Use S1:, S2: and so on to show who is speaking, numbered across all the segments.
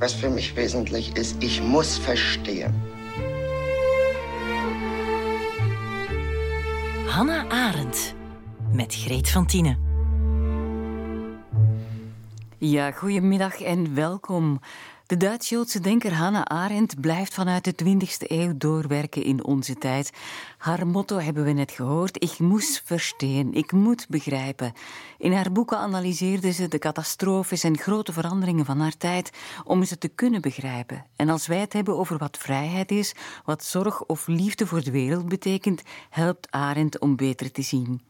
S1: Was für mich wesentlich ist, ich muss verstehen.
S2: Hannah Arendt met Greet van Tienen. Ja, goedemiddag en welkom. De Duits-Joodse denker Hannah Arendt blijft vanuit de 20e eeuw doorwerken in onze tijd. Haar motto hebben we net gehoord: Ik moest verstaan, ik moet begrijpen. In haar boeken analyseerde ze de catastrofes en grote veranderingen van haar tijd om ze te kunnen begrijpen. En als wij het hebben over wat vrijheid is, wat zorg of liefde voor de wereld betekent, helpt Arendt om beter te zien.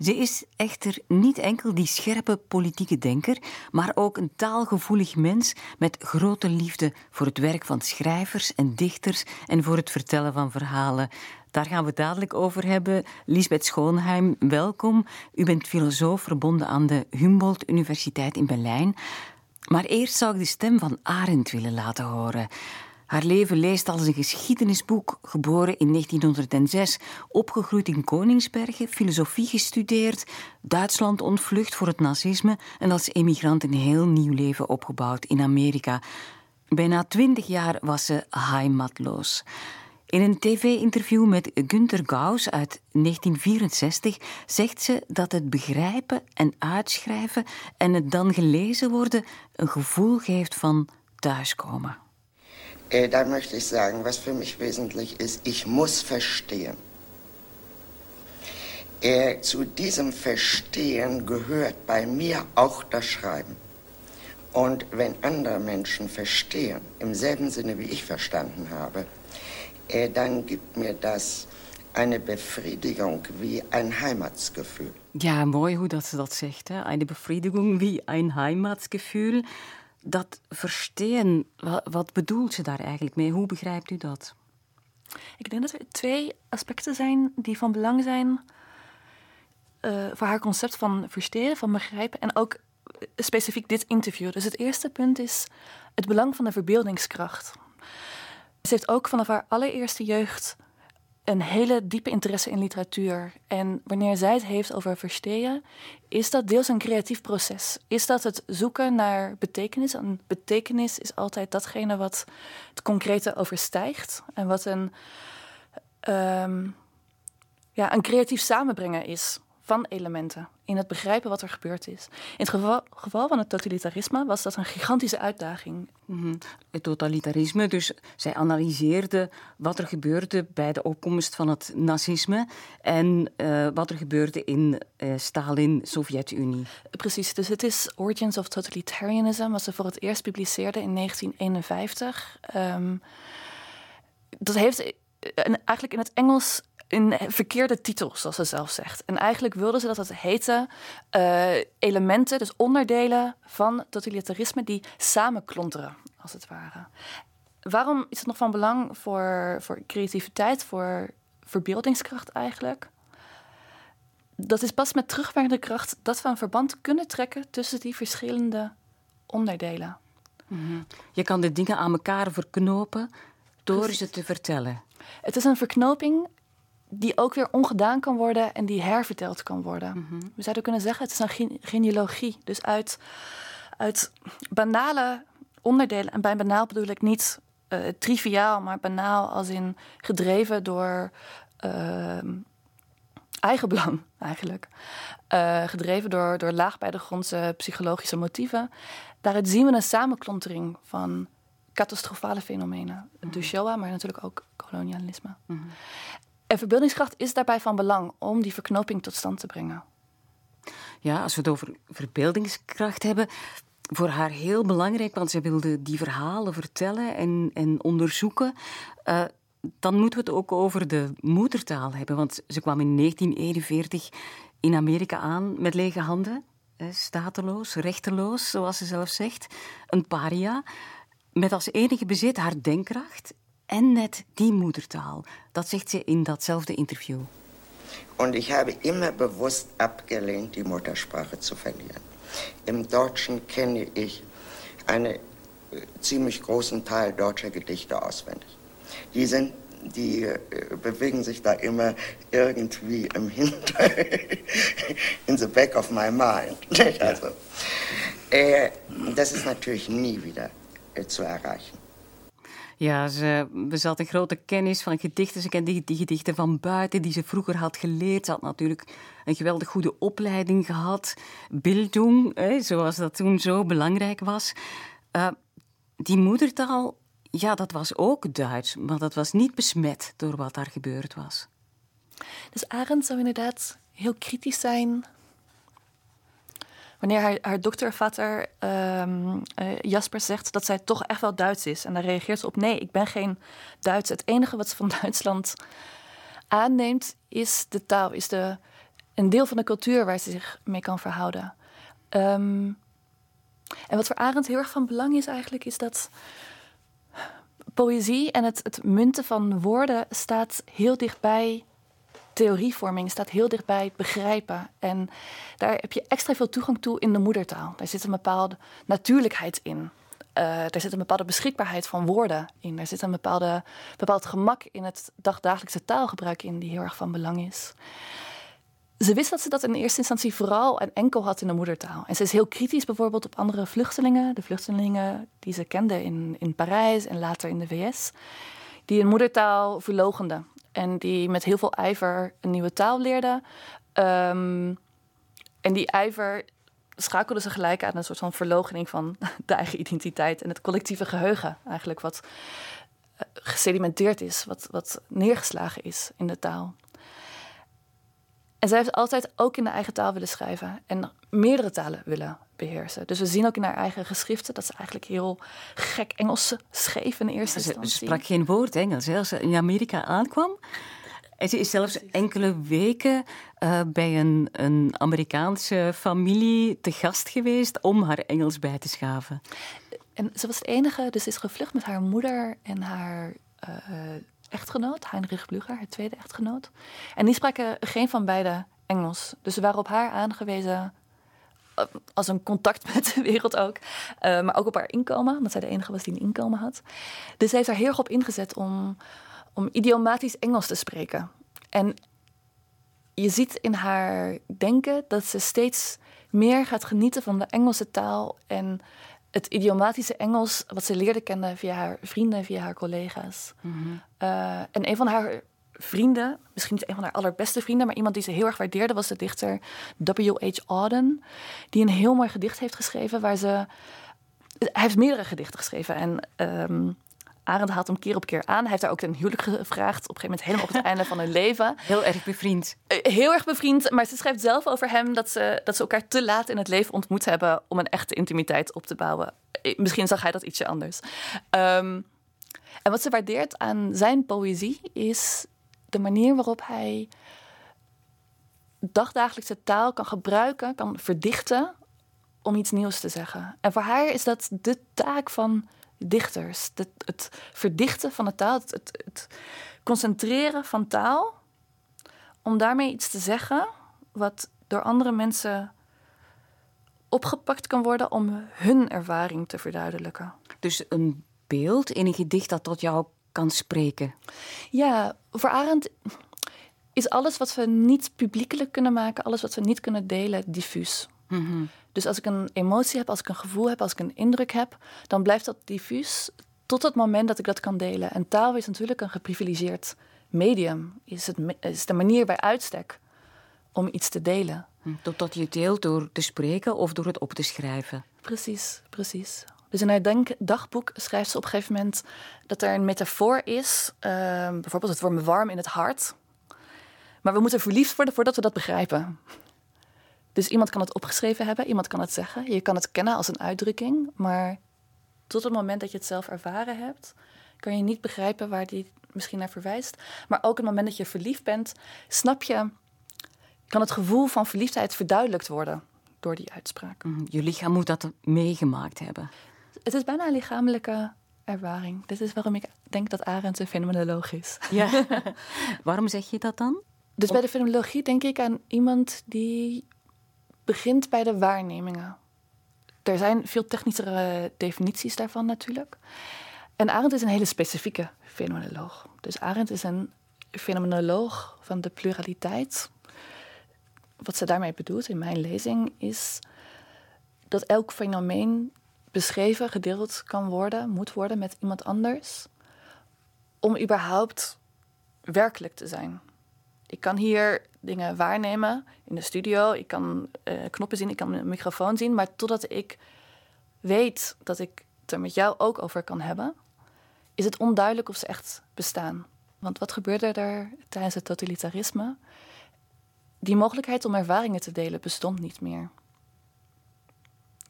S2: Ze is echter niet enkel die scherpe politieke denker, maar ook een taalgevoelig mens met grote liefde voor het werk van schrijvers en dichters en voor het vertellen van verhalen. Daar gaan we het dadelijk over hebben. Lisbeth Schoonheim, welkom. U bent filosoof verbonden aan de Humboldt Universiteit in Berlijn. Maar eerst zou ik de stem van Arendt willen laten horen. Haar leven leest als een geschiedenisboek, geboren in 1906, opgegroeid in Koningsbergen, filosofie gestudeerd, Duitsland ontvlucht voor het nazisme en als emigrant een heel nieuw leven opgebouwd in Amerika. Bijna twintig jaar was ze heimatloos. In een tv-interview met Günter Gauss uit 1964 zegt ze dat het begrijpen en uitschrijven en het dan gelezen worden een gevoel geeft van thuiskomen.
S1: Äh, da möchte ich sagen, was für mich wesentlich ist, ich muss verstehen. Äh, zu diesem Verstehen gehört bei mir auch das Schreiben. Und wenn andere Menschen verstehen, im selben Sinne wie ich verstanden habe, äh, dann gibt mir das eine Befriedigung wie ein Heimatsgefühl.
S2: Ja, mooi hoe dat ze dat zegt. Hè? Eine Befriedigung wie ein Heimatsgefühl. Dat versteen, wat bedoelt ze daar eigenlijk mee? Hoe begrijpt u dat?
S3: Ik denk dat er twee aspecten zijn die van belang zijn uh, voor haar concept van versteren, van begrijpen en ook specifiek dit interview. Dus het eerste punt is het belang van de verbeeldingskracht. Ze heeft ook vanaf haar allereerste jeugd een hele diepe interesse in literatuur. En wanneer zij het heeft over verstehen, is dat deels een creatief proces. Is dat het zoeken naar betekenis? En betekenis is altijd datgene wat het concrete overstijgt. En wat een, um, ja, een creatief samenbrengen is van elementen in het begrijpen wat er gebeurd is. In het geval, geval van het totalitarisme was dat een gigantische uitdaging.
S2: Mhm. Het totalitarisme, dus zij analyseerde wat er gebeurde bij de opkomst van het nazisme en uh, wat er gebeurde in uh, Stalin, Sovjet-Unie.
S3: Precies, dus het is Origins of Totalitarianism, wat ze voor het eerst publiceerde in 1951. Um, ehm, dat heeft eh, eigenlijk in het Engels een verkeerde titel, zoals ze zelf zegt. En eigenlijk wilden ze dat het heette uh, elementen, dus onderdelen van totalitarisme die samenklonteren, als het ware. Waarom is het nog van belang voor, voor creativiteit, voor verbeeldingskracht eigenlijk? Dat is pas met terugwerkende kracht dat we een verband kunnen trekken tussen die verschillende onderdelen.
S2: Mhm. Je kan de dingen aan elkaar verknopen door ze te vertellen.
S3: Het is een verknoping die ook weer ongedaan kan worden en die herverteld kan worden. Mhm. We zouden kunnen zeggen, het is een genealogie. Dus uit, uit banale onderdelen, en bij banaal bedoel ik niet uh, triviaal, maar banaal als in gedreven door uh, eigenbelang eigenlijk. Uh, gedreven door, door laag bij de grondse psychologische motieven. Daaruit zien we een samenklontering van catastrofale fenomenen. Mm De Shoah, maar natuurlijk ook kolonialisme. Mm en verbeeldingskracht is daarbij van belang om die verknoping tot stand te brengen.
S2: Ja, als we het over verbeeldingskracht hebben, voor haar heel belangrijk, want ze wilde die verhalen vertellen en, en onderzoeken. Uh, dan moeten we het ook over de moedertaal hebben, want ze kwam in 1941 in Amerika aan met lege handen, stateloos, rechteloos, zoals ze zelf zegt, een paria, met als enige bezit haar denkkracht en net die Muttertaal. Dat zegt ze in datzelfde Interview.
S1: Und ich habe immer bewusst abgelehnt, die Muttersprache zu verlieren. Im Deutschen kenne ich einen äh, ziemlich großen Teil deutscher Gedichte auswendig. Die sind die äh, bewegen sich da immer irgendwie im Hinter, in the back of my mind. Also, äh, das ist natürlich nie wieder äh, zu erreichen.
S2: Ja, ze bezat een grote kennis van gedichten. Ze kende die gedichten van buiten, die ze vroeger had geleerd. Ze had natuurlijk een geweldig goede opleiding gehad. Bildung, zoals dat toen zo belangrijk was. Uh, die moedertaal, ja, dat was ook Duits. Maar dat was niet besmet door wat daar gebeurd was.
S3: Dus Arendt zou inderdaad heel kritisch zijn wanneer haar, haar doktervatter um, uh, Jasper zegt dat zij toch echt wel Duits is. En dan reageert ze op: nee, ik ben geen Duits. Het enige wat ze van Duitsland aanneemt is de taal, is de, een deel van de cultuur waar ze zich mee kan verhouden. Um, en wat voor Arendt heel erg van belang is eigenlijk, is dat poëzie en het, het munten van woorden staat heel dichtbij theorievorming staat heel dichtbij begrijpen. En daar heb je extra veel toegang toe in de moedertaal. Daar zit een bepaalde natuurlijkheid in. Uh, daar zit een bepaalde beschikbaarheid van woorden in. Daar zit een bepaalde, bepaald gemak in het dagdagelijkse taalgebruik in, die heel erg van belang is. Ze wist dat ze dat in eerste instantie vooral en enkel had in de moedertaal. En ze is heel kritisch bijvoorbeeld op andere vluchtelingen. De vluchtelingen die ze kende in, in Parijs en later in de VS. Die een moedertaal verlogenden. En die met heel veel ijver een nieuwe taal leerden. Um, en die ijver schakelde ze gelijk aan een soort van verlogening van de eigen identiteit en het collectieve geheugen, eigenlijk, wat eh, gesedimenteerd is, wat, wat neergeslagen is in de taal. En zij heeft altijd ook in de eigen taal willen schrijven en meerdere talen willen beheersen. Dus we zien ook in haar eigen geschriften dat ze eigenlijk heel gek Engels schreef in eerste instantie.
S2: Ze sprak geen woord Engels. Als ze in Amerika aankwam, en ze is zelfs enkele weken uh, bij een, een Amerikaanse familie te gast geweest om haar Engels bij te schaven.
S3: En ze was de enige, dus ze is gevlucht met haar moeder en haar uh, echtgenoot, Heinrich Blücher, haar tweede echtgenoot. En die spraken geen van beide Engels. Dus ze waren op haar aangewezen eh, als een contact met de wereld ook. Uh, maar ook op haar inkomen, omdat zij de enige was die een inkomen had. Dus ze heeft er heel erg op ingezet om, om idiomatisch Engels te spreken. En je ziet in haar denken dat ze steeds meer gaat genieten van de Engelse taal en het idiomatische Engels wat ze leerde kennen via haar vrienden, via haar collega's. Mm uh, en een van haar vrienden, misschien niet een van haar allerbeste vrienden, maar iemand die ze heel erg waardeerde, was de dichter W.H. Auden, die een heel mooi gedicht heeft geschreven waar ze. Hij heeft meerdere gedichten geschreven en um, Arend haalt hem keer op keer aan. Hij heeft daar ook een huwelijk gevraagd. Op een gegeven moment helemaal op het einde van hun leven.
S2: Heel erg bevriend.
S3: Eh, heel erg bevriend. Maar ze schrijft zelf over hem dat ze, dat ze elkaar te laat in het leven ontmoet hebben om een echte intimiteit op te bouwen. Eh, misschien zag hij dat ietsje anders. Um, en wat ze waardeert aan zijn poëzie is de manier waarop hij dagdagelijkse taal kan gebruiken, kan verdichten om iets nieuws te zeggen. En voor haar is dat de taak van dichters. Het, het verdichten van de taal, het, het, het, concentreren van taal, om daarmee iets te zeggen wat door andere mensen opgepakt kan worden om hun ervaring te verduidelijken.
S2: Dus een beeld in een gedicht dat tot jou kan spreken.
S3: Ja, voor Arendt is alles wat we niet publiekelijk kunnen maken, alles wat we niet kunnen delen, diffuus. Mm Dus als ik een emotie heb, als ik een gevoel heb, als ik een indruk heb, dan blijft dat diffuus tot het moment dat ik dat kan delen. En taal is natuurlijk een geprivilegeerd medium, is, het, is de manier bij uitstek om iets te delen.
S2: Hm, totdat je het deelt door te spreken of door het op te schrijven.
S3: Precies, precies. Dus in haar denk dagboek schrijft ze op een gegeven moment dat er een metafoor is. Uh, bijvoorbeeld, het wordt me warm in het hart. Maar we moeten verliefd worden voordat we dat begrijpen. Dus iemand kan het opgeschreven hebben, iemand kan het zeggen. Je kan het kennen als een uitdrukking. Maar tot het moment dat je het zelf ervaren hebt, kan je niet begrijpen waar die misschien naar verwijst. Maar ook het moment dat je verliefd bent, snap je, kan het gevoel van verliefdheid verduidelijkt worden door die uitspraak.
S2: Mhm, je lichaam moet dat meegemaakt hebben.
S3: Het is bijna een lichamelijke ervaring. Dit is waarom ik denk dat Arendt een fenomenoloog is.
S2: Ja. waarom zeg je dat dan?
S3: Dus bij de fenomenologie denk ik aan iemand die begint bij de waarnemingen. Er zijn veel technischere definities daarvan natuurlijk. En Arendt is een hele specifieke fenomenoloog. Dus Arendt is een fenomenoloog van de pluraliteit. Wat ze daarmee bedoelt in mijn lezing is dat elk fenomeen beschreven, gedeeld kan worden, moet worden met iemand anders, om überhaupt werkelijk te zijn. Ik kan hier dingen waarnemen in de studio, ik kan uh, knoppen zien, ik kan een microfoon zien, maar totdat ik weet dat ik het er met jou ook over kan hebben, is het onduidelijk of ze echt bestaan. Want wat gebeurde er tijdens het totalitarisme? Die mogelijkheid om ervaringen te delen bestond niet meer.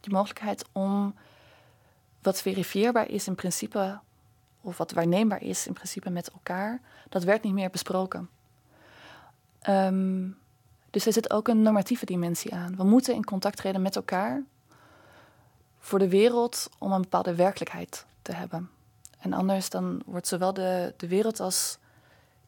S3: Die mogelijkheid om wat verifieerbaar is in principe, of wat waarneembaar is in principe met elkaar, dat werd niet meer besproken. Um, dus er zit ook een normatieve dimensie aan. We moeten in contact treden met elkaar voor de wereld om een bepaalde werkelijkheid te hebben. En anders dan wordt zowel de, de wereld als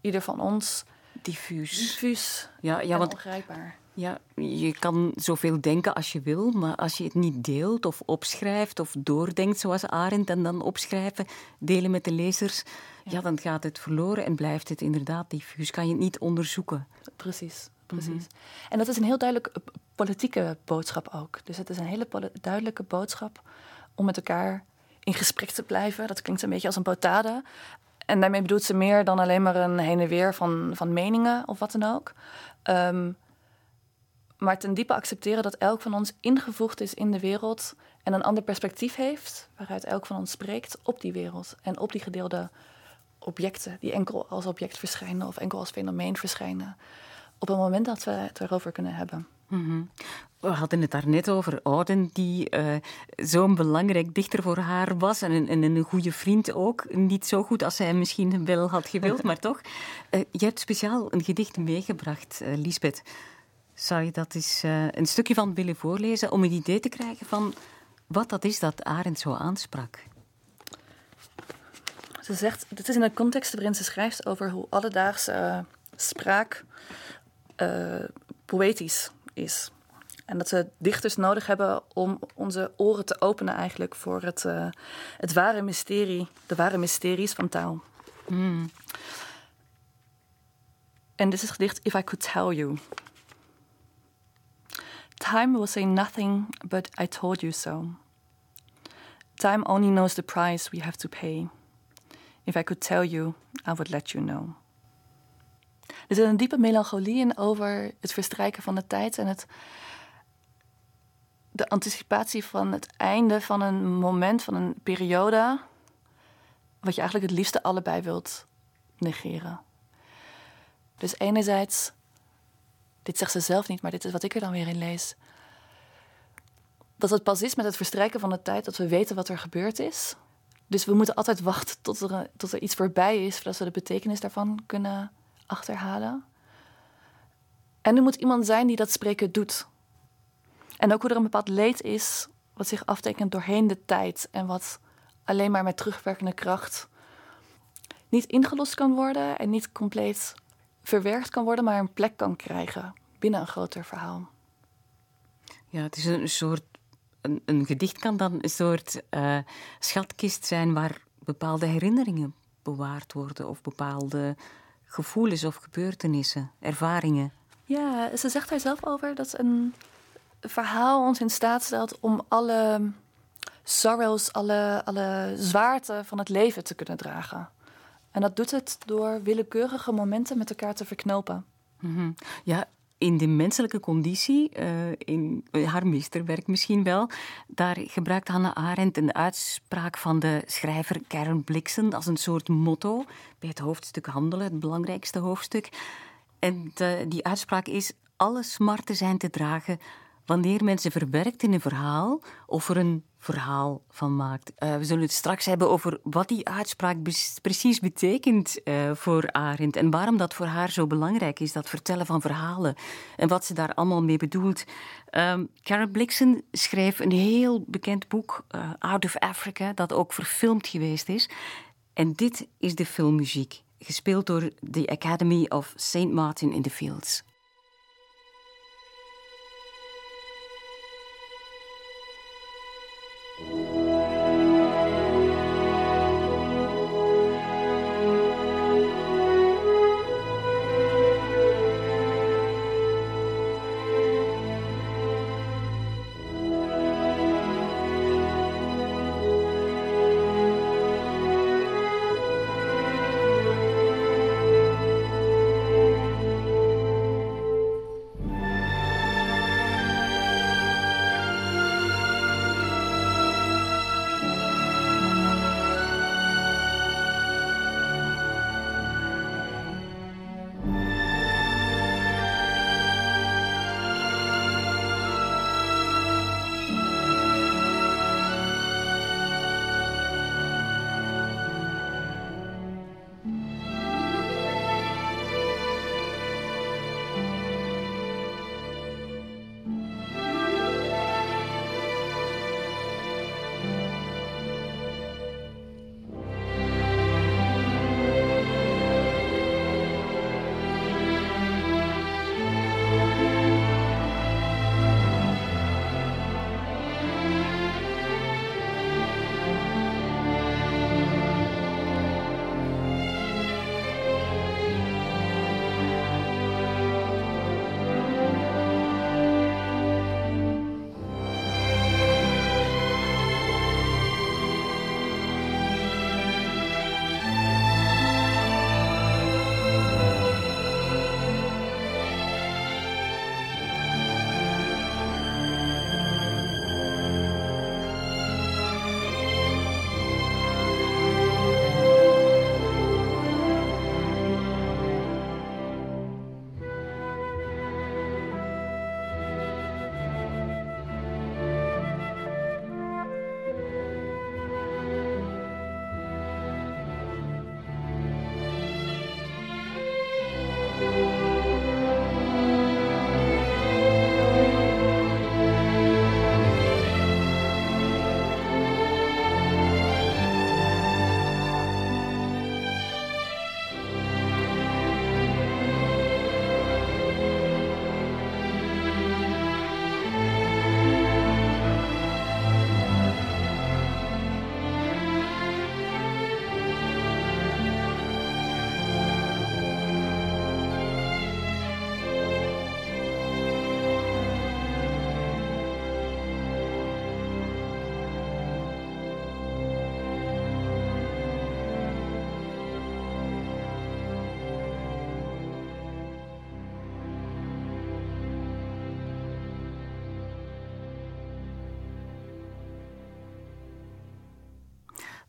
S3: ieder van ons
S2: diffuus,
S3: diffuus ja, ja, want, ongrijpbaar.
S2: Ja, je kan zoveel denken als je wil, maar als je het niet deelt of opschrijft of doordenkt zoals Arendt en dan opschrijven, delen met de lezers, ja. dan gaat het verloren en blijft het inderdaad diffuus. Kan je het niet onderzoeken.
S3: Precies, precies. Mhm. En dat is een heel duidelijke politieke boodschap ook. Dus het is een hele duidelijke boodschap om met elkaar in gesprek te blijven. Dat klinkt een beetje als een potade. En daarmee bedoelt ze meer dan alleen maar een heen en weer van, van meningen of wat dan ook. Um, maar ten diepe accepteren dat elk van ons ingevoegd is in de wereld en een ander perspectief heeft, waaruit elk van ons spreekt op die wereld en op die gedeelde objecten, die enkel als object verschijnen of enkel als fenomeen verschijnen, op het moment dat we het erover kunnen hebben.
S2: Mhm. We hadden het daar net over Auden, die uh, zo'n belangrijk dichter voor haar was en een, en een goede vriend ook. Niet zo goed als zij misschien wel had gewild, maar toch. Uh, je hebt speciaal een gedicht meegebracht, uh, Lisbeth. Zou je dat eens een stukje van willen voorlezen om een idee te krijgen van wat dat is dat Arendt zo aansprak?
S3: Ze zegt, dit is in een context waarin ze schrijft over hoe alledaagse spraak poëtisch is. En dat ze dichters nodig hebben om onze oren te openen eigenlijk voor het, uh, het ware mysterie, de ware mysteries van taal. Mm. En dit is het gedicht If I Could Tell You. Time will say nothing but I told you so. Time only knows the price we have to pay. If I could tell you, I would let you know. Er zit een diepe melancholie in over het verstrijken van de tijd en het, de anticipatie van het einde van een moment, van een periode, wat je eigenlijk het liefste allebei wilt negeren. Dus enerzijds, dit zegt ze zelf niet, maar dit is wat ik er dan weer in lees. Dat het pas is met het verstrijken van de tijd dat we weten wat er gebeurd is. Dus we moeten altijd wachten tot er, tot er iets voorbij is, voordat we de betekenis daarvan kunnen achterhalen. En er moet iemand zijn die dat spreken doet. En ook hoe er een bepaald leed is, wat zich aftekent doorheen de tijd en wat alleen maar met terugwerkende kracht niet ingelost kan worden en niet compleet verwerkt kan worden, maar een plek kan krijgen binnen een groter verhaal.
S2: Ja, het is een soort. Een, een gedicht kan dan een soort uh, schatkist zijn waar bepaalde herinneringen bewaard worden of bepaalde gevoelens of gebeurtenissen, ervaringen.
S3: Ja, ze zegt daar zelf over dat een verhaal ons in staat stelt om alle sorrows, alle, alle zwaarte van het leven te kunnen dragen. En dat doet het door willekeurige momenten met elkaar te verknopen.
S2: Mm Ja, in de menselijke conditie, uh, in haar meesterwerk misschien wel, daar gebruikt Hannah Arendt een uitspraak van de schrijver Karen Blixen als een soort motto bij het hoofdstuk Handelen, het belangrijkste hoofdstuk. En die uitspraak is: alle smarten zijn te dragen wanneer men ze verwerkt in een verhaal of er een verhaal van maakt. Uh, we zullen het straks hebben over wat die uitspraak precies betekent uh, voor Arendt en waarom dat voor haar zo belangrijk is, dat vertellen van verhalen en wat ze daar allemaal mee bedoelt. Um, Karen Blixen schreef een heel bekend boek, uh, Out of Africa, dat ook verfilmd geweest is. En dit is de filmmuziek, gespeeld door de Academy of St. Martin in the Fields.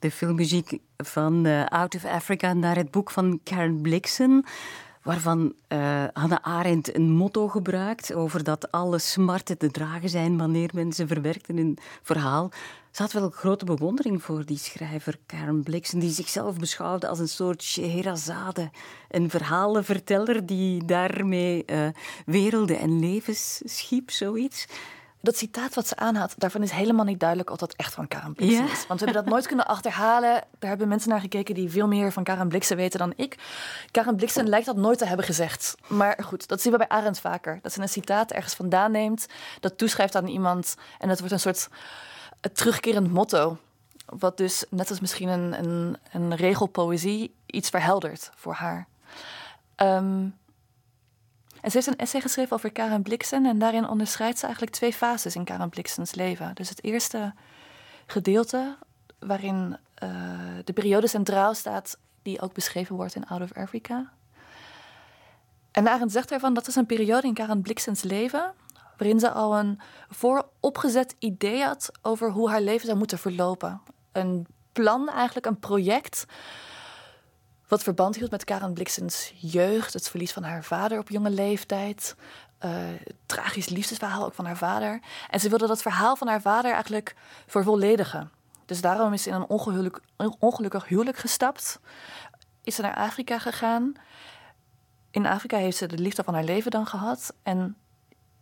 S2: De filmmuziek van uh, Out of Africa naar het boek van Karen Blixen waarvan uh, Hannah Arendt een motto gebruikt over dat alle smarten te dragen zijn wanneer mensen verwerkt in een verhaal. Ze wel grote bewondering voor die schrijver Karen Blixen, die zichzelf beschouwde als een soort Scheherazade, een verhalenverteller die daarmee uh, werelden en levens schiep, zoiets
S3: dat citaat wat ze aanhaalt, daarvan is helemaal niet duidelijk of dat echt van Karen Blixen is. Want we hebben dat nooit kunnen achterhalen. Daar hebben mensen naar gekeken die veel meer van Karen Blixen weten dan ik. Karen Blixen lijkt dat nooit te hebben gezegd. Maar goed, dat zien we bij Arendt vaker. Dat ze een citaat ergens vandaan neemt, dat toeschrijft aan iemand en dat wordt een soort terugkerend motto. Wat dus, net als misschien een, een, een regel poëzie, iets verheldert voor haar. Um, en ze heeft een essay geschreven over Karen Blixen. En daarin onderscheidt ze eigenlijk twee fases in Karen Blixens leven. Dus het eerste gedeelte, waarin uh, de periode centraal staat, die ook beschreven wordt in Out of Africa. En Arend zegt ervan dat is een periode in Karen Blixens leven. waarin ze al een vooropgezet idee had over hoe haar leven zou moeten verlopen. Een plan, eigenlijk een project wat verband hield met Karen Blixens jeugd, het verlies van haar vader op jonge leeftijd, uh, tragisch liefdesverhaal ook van haar vader. En ze wilde dat verhaal van haar vader eigenlijk vervolledigen. Dus daarom is ze in een ongeluk, ongelukkig huwelijk gestapt. Is ze naar Afrika gegaan. In Afrika heeft ze de liefde van haar leven dan gehad. En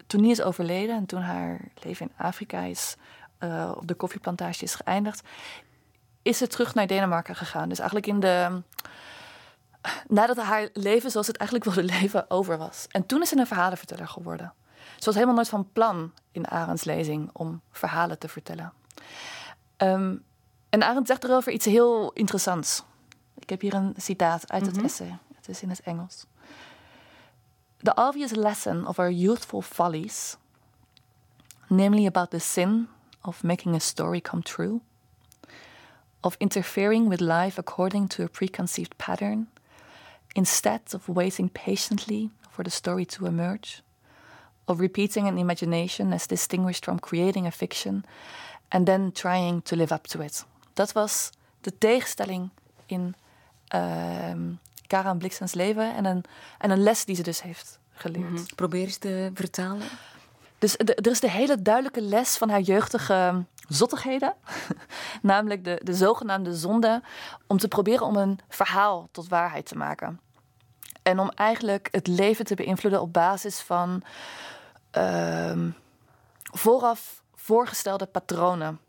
S3: toen die is overleden en toen haar leven in Afrika is, uh, op de koffieplantage is geëindigd, is ze terug naar Denemarken gegaan. Dus eigenlijk in de nadat haar leven zoals het eigenlijk wilde leven over was. En toen is ze een verhalenverteller geworden. Ze was helemaal nooit van plan in Arends lezing om verhalen te vertellen. Um, en Arendt zegt erover iets heel interessants. Ik heb hier een citaat uit het mm -hmm. essay. Het is in het Engels. The obvious lesson of our youthful follies, namely about the sin of making a story come true, of interfering with life according to a preconceived pattern, instead of waiting patiently for the story to emerge, of repeating an imagination as distinguished from creating a fiction, and then trying to live up to it. Dat was de tegenstelling in uh, Karen Blixens leven en een, en een les die ze dus heeft geleerd. Mm
S2: -hmm. Probeer eens te vertalen.
S3: Dus er is de hele duidelijke les van haar jeugdige zottigheden, namelijk de, de zogenaamde zonde, om te proberen om een verhaal tot waarheid te maken. En om eigenlijk het leven te beïnvloeden op basis van uh, vooraf voorgestelde patronen.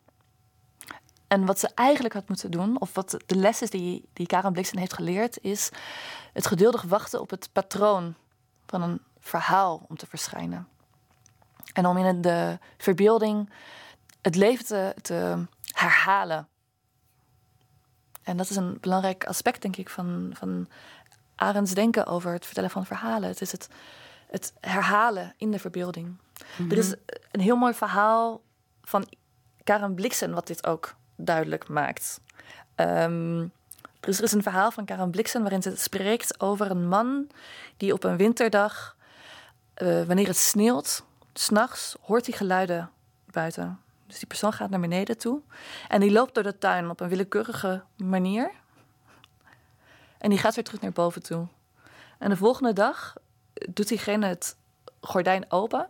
S3: En wat ze eigenlijk had moeten doen, of wat de les is die, die Karen Blixen heeft geleerd, is het geduldig wachten op het patroon van een verhaal om te verschijnen. En om in de verbeelding het leven te, te herhalen. En dat is een belangrijk aspect, denk ik, van, van Arends denken over het vertellen van verhalen. Het is het, het herhalen in de verbeelding. Er is mhm. een heel mooi verhaal van Karen Blixen, wat dit ook duidelijk maakt. Um, er is, er is een verhaal van Karen Blixen waarin ze spreekt over een man die op een winterdag, uh, wanneer het sneeuwt, s'nachts hoort hij geluiden buiten. Dus die persoon gaat naar beneden toe en die loopt door de tuin op een willekeurige manier. En die gaat weer terug naar boven toe. En de volgende dag doet diegene het gordijn open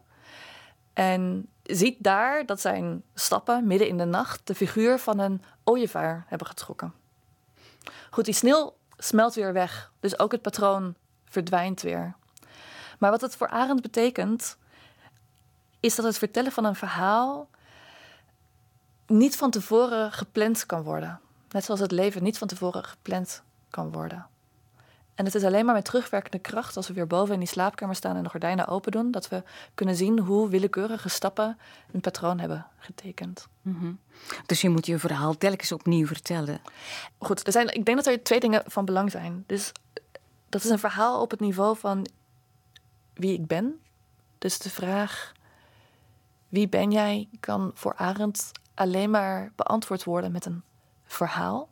S3: en ziet daar dat zijn stappen midden in de nacht de figuur van een ooievaar hebben getrokken. Goed, die sneeuw smelt weer weg, dus ook het patroon verdwijnt weer. Maar wat het voor Arend betekent, is dat het vertellen van een verhaal niet van tevoren gepland kan worden. Net zoals het leven niet van tevoren gepland kan worden. En het is alleen maar met terugwerkende kracht, als we weer boven in die slaapkamer staan en de gordijnen open doen, dat we kunnen zien hoe willekeurige stappen een patroon hebben getekend.
S2: Mm Dus je moet je verhaal telkens opnieuw vertellen.
S3: Goed, er zijn, ik denk dat er twee dingen van belang zijn. Dus dat is een verhaal op het niveau van wie ik ben. Dus de vraag wie ben jij kan voor Arend alleen maar beantwoord worden met een verhaal.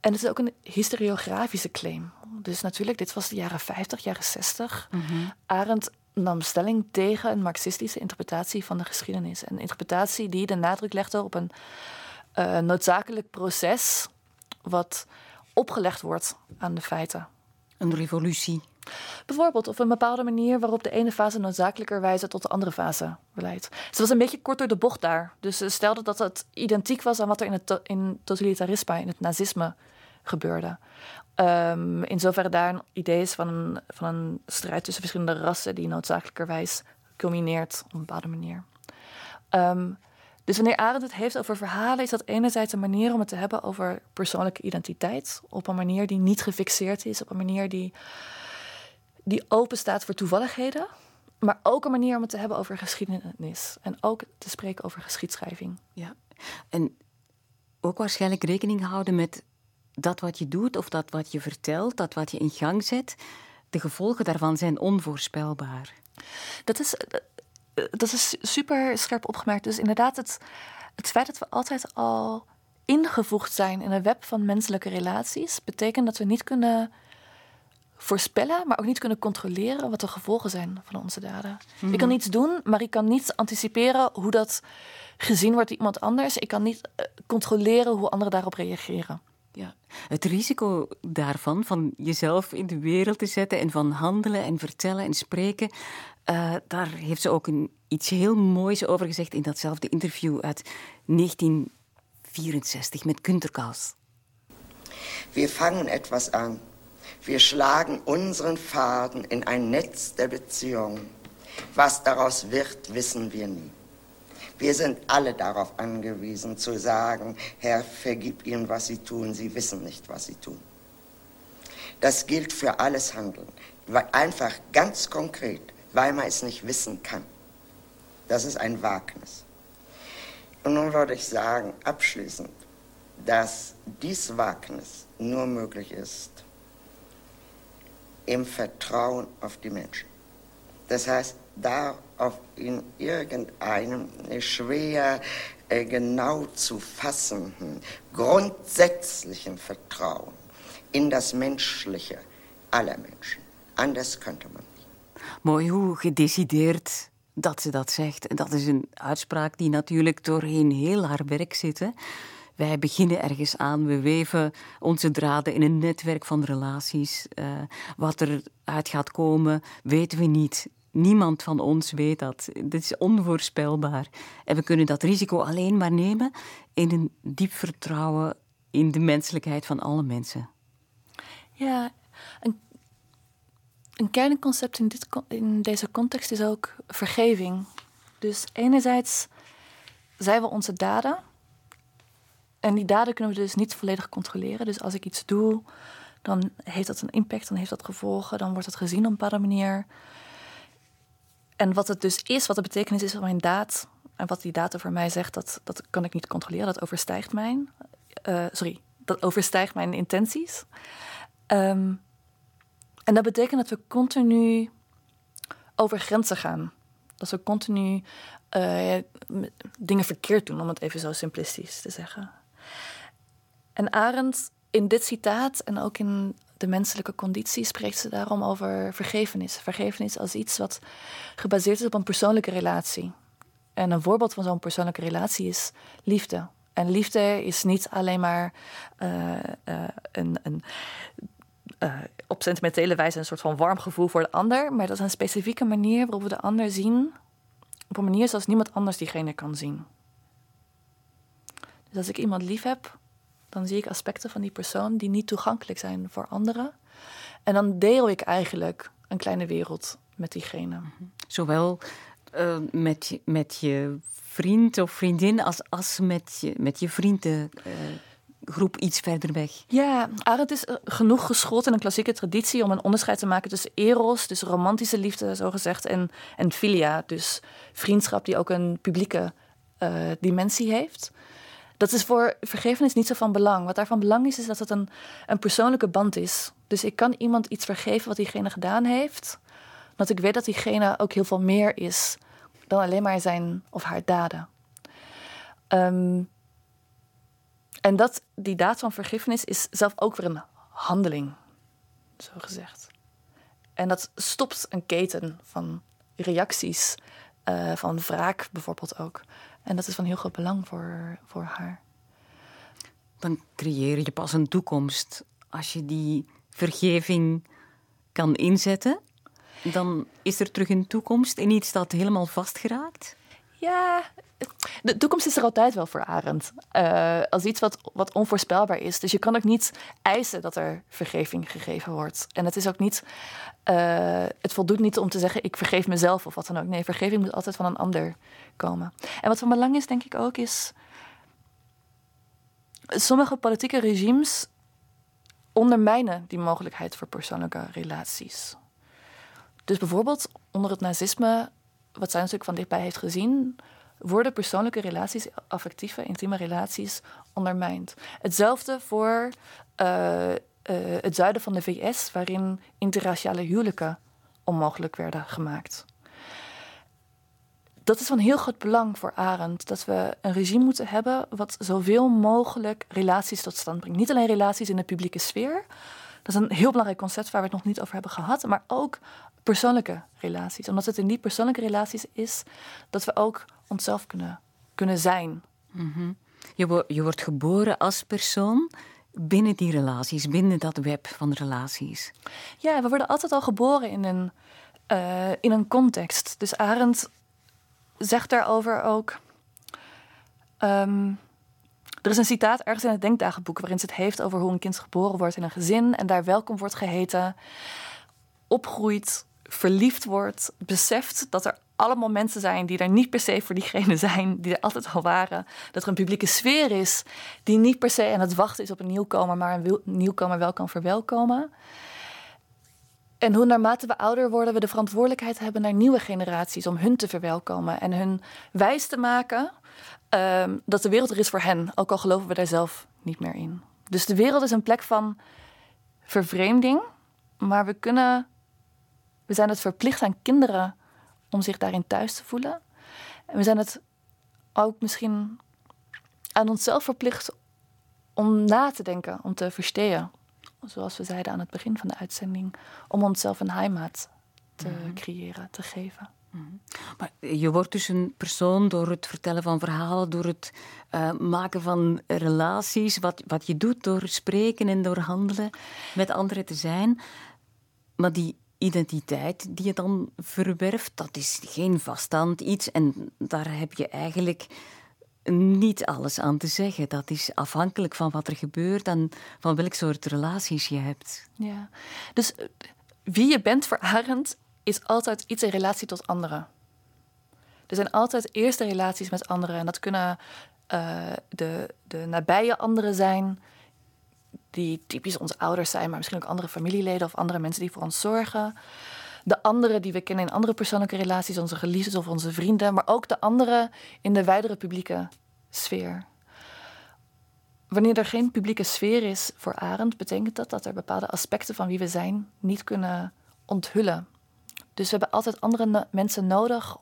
S3: En het is ook een historiografische claim. Dus natuurlijk, dit was de jaren 50, jaren 60. Mm Arendt nam stelling tegen een marxistische interpretatie van de geschiedenis. Een interpretatie die de nadruk legde op een uh, noodzakelijk proces wat opgelegd wordt aan de feiten.
S2: Een revolutie.
S3: Bijvoorbeeld, of een bepaalde manier waarop de ene fase noodzakelijkerwijze tot de andere fase leidt. Ze was een beetje kort door de bocht daar. Dus ze stelde dat het identiek was aan wat er in het in totalitarisme, in het nazisme, gebeurde. Um, in zoverre daar een idee is van een, van een strijd tussen verschillende rassen die noodzakelijkerwijs culmineert op een bepaalde manier. Um, dus wanneer Arendt het heeft over verhalen, is dat enerzijds een manier om het te hebben over persoonlijke identiteit. Op een manier die niet gefixeerd is, op een manier die, die open staat voor toevalligheden. Maar ook een manier om het te hebben over geschiedenis. En ook te spreken over geschiedschrijving.
S2: Ja, en ook waarschijnlijk rekening houden met dat wat je doet of dat wat je vertelt, dat wat je in gang zet. De gevolgen daarvan zijn onvoorspelbaar.
S3: Dat is, dat is super scherp opgemerkt. Dus inderdaad, het, het feit dat we altijd al ingevoegd zijn in een web van menselijke relaties, betekent dat we niet kunnen voorspellen, maar ook niet kunnen controleren wat de gevolgen zijn van onze daden. Ik kan mhm. niets doen, maar ik kan niet anticiperen hoe dat gezien wordt door iemand anders. Ik kan niet eh, controleren hoe anderen daarop reageren.
S2: Ja. Het risico daarvan, van jezelf in de wereld te zetten en van handelen en vertellen en spreken, uh, daar heeft ze ook een, iets heel moois over gezegd in datzelfde interview uit 1964 met Kunterkaus.
S1: Wir fangen etwas an. Wir schlagen unseren Faden in ein Netz der Beziehung. Was daraus wird, wissen wir nie. Wir sind alle darauf angewiesen zu sagen, Herr, vergib ihnen, was sie tun, sie wissen nicht, was sie tun. Das gilt für alles Handeln. Einfach ganz konkret, weil man es nicht wissen kann. Das ist ein Wagnis. Und nun würde ich sagen, abschließend, dass dies Wagnis nur möglich ist im Vertrauen auf die Menschen. Das heißt, da auf in irgendeinem schwer äh, genau zu fassenden, grundsätzlichen Vertrauen in das Menschliche aller Menschen. Anders könnte man nicht.
S2: Mooi hoe gedecideerd dat ze dat zegt. En dat is een uitspraak die natuurlijk doorheen heel haar werk zit. Hè? Wij beginnen ergens aan, we weven onze draden in een netwerk van relaties. Uh, wat eruit gaat komen, weten we niet. Niemand van ons weet dat. Dit is onvoorspelbaar. En we kunnen dat risico alleen maar nemen in een diep vertrouwen in de menselijkheid van alle mensen.
S3: Ja, een, een kernconcept in, dit, in deze context is ook vergeving. Dus enerzijds zijn we onze daden. En die daden kunnen we dus niet volledig controleren. Dus als ik iets doe, dan heeft dat een impact, dan heeft dat gevolgen, dan wordt het gezien op een bepaalde manier. En wat het dus is, wat de betekenis is van mijn daad. En wat die daad voor mij zegt, dat, dat kan ik niet controleren. Dat overstijgt mijn. Uh, sorry, dat overstijgt mijn intenties. Um, en dat betekent dat we continu over grenzen gaan. Dat we continu uh, dingen verkeerd doen, om het even zo simplistisch te zeggen. En Arendt in dit citaat en ook in de menselijke conditie spreekt ze daarom over vergevenis. Vergevenis als iets wat gebaseerd is op een persoonlijke relatie. En een voorbeeld van zo'n persoonlijke relatie is liefde. En liefde is niet alleen maar uh, uh, een, een uh, op sentimentele wijze een soort van warm gevoel voor de ander, maar dat is een specifieke manier waarop we de ander zien, op een manier zoals niemand anders diegene kan zien. Dus als ik iemand lief heb, dan zie ik aspecten van die persoon die niet toegankelijk zijn voor anderen. En dan deel ik eigenlijk een kleine wereld met diegene.
S2: Zowel uh, met, je, met je vriend of vriendin als, als met, je, met je vrienden. Uh, groep iets verder weg.
S3: Ja, Arendt is eh, genoeg geschoold in een klassieke traditie om een onderscheid te maken tussen eros, dus romantische liefde, zo gezegd, en, en filia, dus vriendschap die ook een publieke uh, dimensie heeft. Dat is voor vergevenis niet zo van belang. Wat daarvan belang is, is dat het een, een persoonlijke band is. Dus ik kan iemand iets vergeven wat diegene gedaan heeft, dat ik weet dat diegene ook heel veel meer is dan alleen maar zijn of haar daden. Um, en dat, die daad van vergiffenis is zelf ook weer een handeling, zo gezegd. En dat stopt een keten van reacties, uh, van wraak bijvoorbeeld ook. En dat is van heel groot belang voor, voor haar.
S2: dan creëer je pas een toekomst als je die vergeving kan inzetten. Dan is er terug een toekomst in iets dat helemaal vastgeraakt.
S3: Ja, de toekomst is er altijd wel voor Arend. Uh, als iets wat, wat onvoorspelbaar is. Dus je kan ook niet eisen dat er vergeving gegeven wordt. En het is ook niet. Uh, het voldoet niet om te zeggen: ik vergeef mezelf of wat dan ook. Nee, vergeving moet altijd van een ander komen. En wat van belang is, denk ik ook, is. Sommige politieke regimes ondermijnen die mogelijkheid voor persoonlijke relaties. Dus bijvoorbeeld onder het nazisme, wat zij natuurlijk van dichtbij heeft gezien, worden persoonlijke relaties, affectieve, intieme relaties ondermijnd. Hetzelfde voor uh, uh, het zuiden van de VS, waarin interraciale huwelijken onmogelijk werden gemaakt. Dat is van heel groot belang voor Arend, dat we een regime moeten hebben wat zoveel mogelijk relaties tot stand brengt. Niet alleen relaties in de publieke sfeer, dat is een heel belangrijk concept waar we het nog niet over hebben gehad, maar ook persoonlijke relaties. Omdat het in die persoonlijke relaties is dat we ook onszelf kunnen, kunnen zijn.
S2: Mm je, je wordt geboren als persoon binnen die relaties, binnen dat web van relaties.
S3: Ja, we worden altijd al geboren in een, uh, in een context. Dus Arendt zegt daarover ook. Um, er is een citaat ergens in het Denkdagenboek waarin ze het heeft over hoe een kind geboren wordt in een gezin en daar welkom wordt geheten, opgroeit, verliefd wordt, beseft dat er allemaal mensen zijn die er niet per se voor diegene zijn die er altijd al waren. Dat er een publieke sfeer is die niet per se aan het wachten is op een nieuwkomer, maar een nieuwkomer wel kan verwelkomen. En hoe naarmate we ouder worden, we de verantwoordelijkheid hebben naar nieuwe generaties om hun te verwelkomen en hun wijs te maken um, dat de wereld er is voor hen, ook al geloven we daar zelf niet meer in. Dus de wereld is een plek van vervreemding, maar we kunnen, we zijn het verplicht aan kinderen om zich daarin thuis te voelen. En we zijn het ook misschien aan onszelf verplicht om na te denken, om te verstehen. Zoals we zeiden aan het begin van de uitzending, om onszelf een heimat te mhm. creëren, te geven. Mhm.
S2: Maar je wordt dus een persoon door het vertellen van verhalen, door het uh, maken van relaties, wat, wat je doet door spreken en door handelen met anderen te zijn. Maar die identiteit die je dan verwerft, dat is geen vaststaand iets. En daar heb je eigenlijk niet alles aan te zeggen. Dat is afhankelijk van wat er gebeurt en van welk soort relaties je hebt.
S3: Ja, dus eh, wie je bent voor Arend is altijd iets in relatie tot anderen. Er zijn altijd eerste relaties met anderen. En dat kunnen uh, de, de nabije anderen zijn, die typisch onze ouders zijn, maar misschien ook andere familieleden of andere mensen die voor ons zorgen. De anderen die we kennen in andere persoonlijke relaties, onze geliefden of onze vrienden, maar ook de anderen in de wijdere publieke sfeer. Wanneer er geen publieke sfeer is voor Arend, betekent dat dat er bepaalde aspecten van wie we zijn niet kunnen onthullen. Dus we hebben altijd andere mensen nodig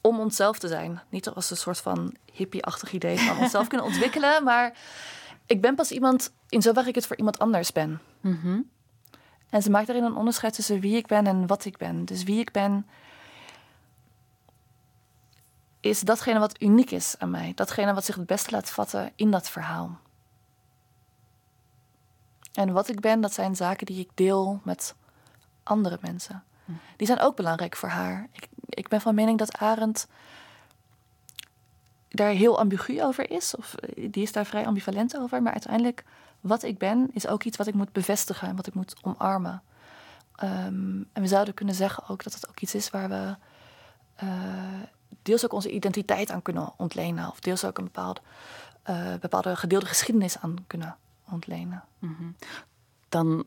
S3: om onszelf te zijn. Niet als een soort van hippie-achtig idee van onszelf kunnen ontwikkelen, maar ik ben pas iemand in zover ik het voor iemand anders ben. Mhm. En ze maakt daarin een onderscheid tussen wie ik ben en wat ik ben. Dus wie ik ben is datgene wat uniek is aan mij. Datgene wat zich het beste laat vatten in dat verhaal. En wat ik ben, dat zijn zaken die ik deel met andere mensen. Die zijn ook belangrijk voor haar. Ik, ik ben van mening dat Arend daar heel ambigu over is. Of eh, die is daar vrij ambivalent over. Maar uiteindelijk, wat ik ben, is ook iets wat ik moet bevestigen en wat ik moet omarmen. Ehm, en we zouden kunnen zeggen ook dat het ook iets is waar we uh, deels ook onze identiteit aan kunnen ontlenen. Of deels ook een bepaalde, uh, bepaalde gedeelde geschiedenis aan kunnen ontlenen. Mhm.
S2: Dan eh,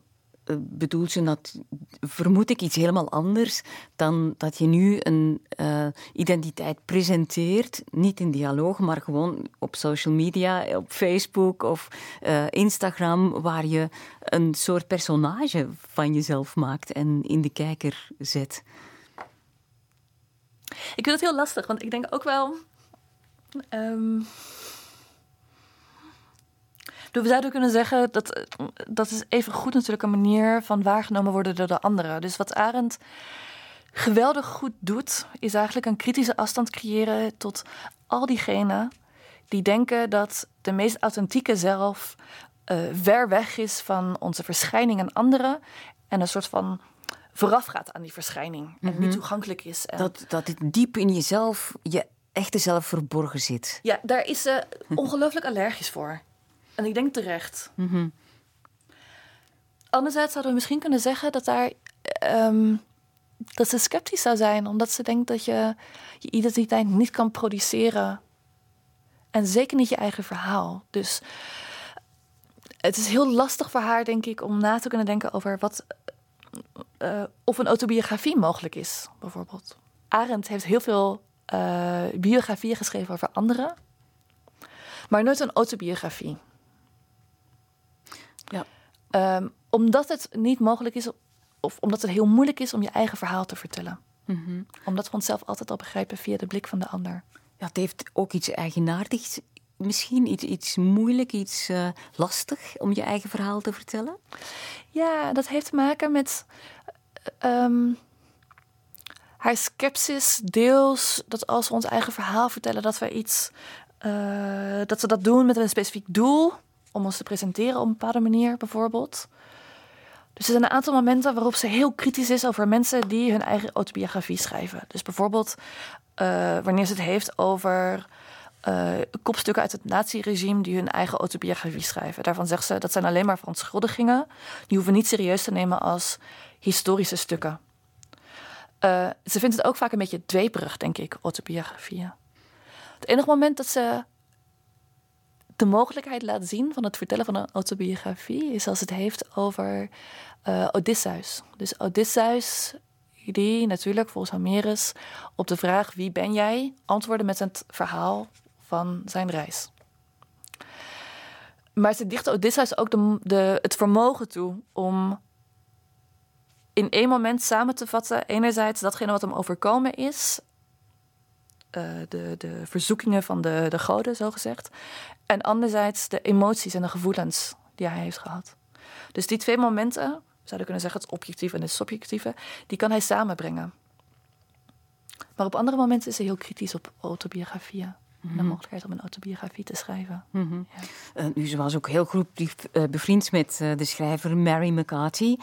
S2: bedoelt ze dat, vermoed ik, iets helemaal anders dan dat je nu een uh, identiteit presenteert. Niet in dialoog, maar gewoon op social media, op Facebook of uh, Instagram, waar je een soort personage van jezelf maakt en in de kijker zet.
S3: Ik vind het heel lastig, want ik denk ook wel. Um, we zouden kunnen zeggen dat dat is even goed natuurlijk een manier van waargenomen worden door de anderen. Dus wat Arendt geweldig goed doet, is eigenlijk een kritische afstand creëren tot al diegenen die denken dat de meest authentieke zelf uh, ver weg is van onze verschijning en anderen en een soort van voorafgaat aan die verschijning en niet mhm. toegankelijk is.
S2: Dat, dat het diep in jezelf, je echte zelf verborgen zit.
S3: Ja, daar is ze ongelooflijk allergisch voor. En ik denk terecht. Mhm. Anderzijds zouden we misschien kunnen zeggen dat daar. Ehm, dat ze sceptisch zou zijn, omdat ze denkt dat je je identiteit niet kan produceren. En zeker niet je eigen verhaal. Dus het is heel lastig voor haar, denk ik, om na te kunnen denken over wat. Uh, of een autobiografie mogelijk is, bijvoorbeeld. Arendt heeft heel veel uh, biografieën geschreven over anderen, maar nooit een autobiografie. Um, omdat het niet mogelijk is, of omdat het heel moeilijk is om je eigen verhaal te vertellen. Mm -hmm. Omdat we onszelf altijd al begrijpen via de blik van de ander.
S2: Ja, het heeft ook iets eigenaardigs. Misschien iets, iets moeilijk, iets uh, lastig om je eigen verhaal te vertellen?
S3: Ja, dat heeft te maken met um, haar sceptisch, deels dat als we ons eigen verhaal vertellen, dat we iets. Uh, dat ze dat doen met een specifiek doel om ons te presenteren op een bepaalde manier, bijvoorbeeld. Dus er zijn een aantal momenten waarop ze heel kritisch is over mensen die hun eigen autobiografie schrijven. Dus bijvoorbeeld uh, wanneer ze het heeft over uh, kopstukken uit het naziregime die hun eigen autobiografie schrijven. Daarvan zegt ze dat zijn alleen maar verontschuldigingen. Die hoeven niet serieus te nemen als historische stukken. Uh, ze vindt het ook vaak een beetje dweperig, denk ik, autobiografieën. Het enige moment dat ze de mogelijkheid laat zien van het vertellen van een autobiografie is als het heeft over uh, Odysseus. Dus Odysseus, die natuurlijk volgens Homerus op de vraag wie ben jij antwoordde met het verhaal van zijn reis. Maar ze dicht Odysseus ook de, de, het vermogen toe om in één moment samen te vatten, enerzijds datgene wat hem overkomen is, uh, de, de verzoekingen van de, de goden, zo gezegd. En anderzijds de emoties en de gevoelens die hij heeft gehad. Dus die twee momenten, zouden kunnen zeggen het objectieve en het subjectieve, die kan hij samenbrengen. Maar op andere momenten is hij heel kritisch op autobiografieën de mhm. mogelijkheid om een autobiografie te schrijven.
S2: Mm ja. uh, nu, ze was ook heel goed uh, bevriend met uh, de schrijver Mary McCarthy.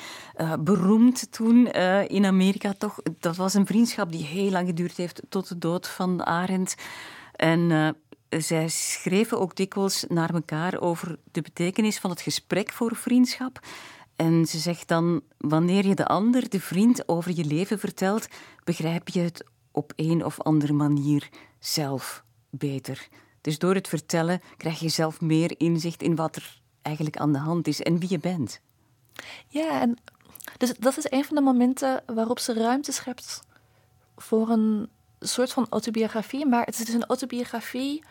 S2: beroemd toen in Amerika toch. Dat was een vriendschap die heel lang geduurd heeft tot de dood van Arendt. En zij schreven ook dikwijls naar elkaar over de betekenis van het gesprek voor vriendschap. En ze zegt dan: wanneer je de ander, de vriend, over je leven vertelt, begrijp je het op een of andere manier zelf beter. Dus door het vertellen krijg je zelf meer inzicht in wat er eigenlijk aan de hand is en wie je bent.
S3: Ja, en dus dat is een van de momenten waarop ze ruimte schept voor een soort van autobiografie. Maar het is dus een autobiografie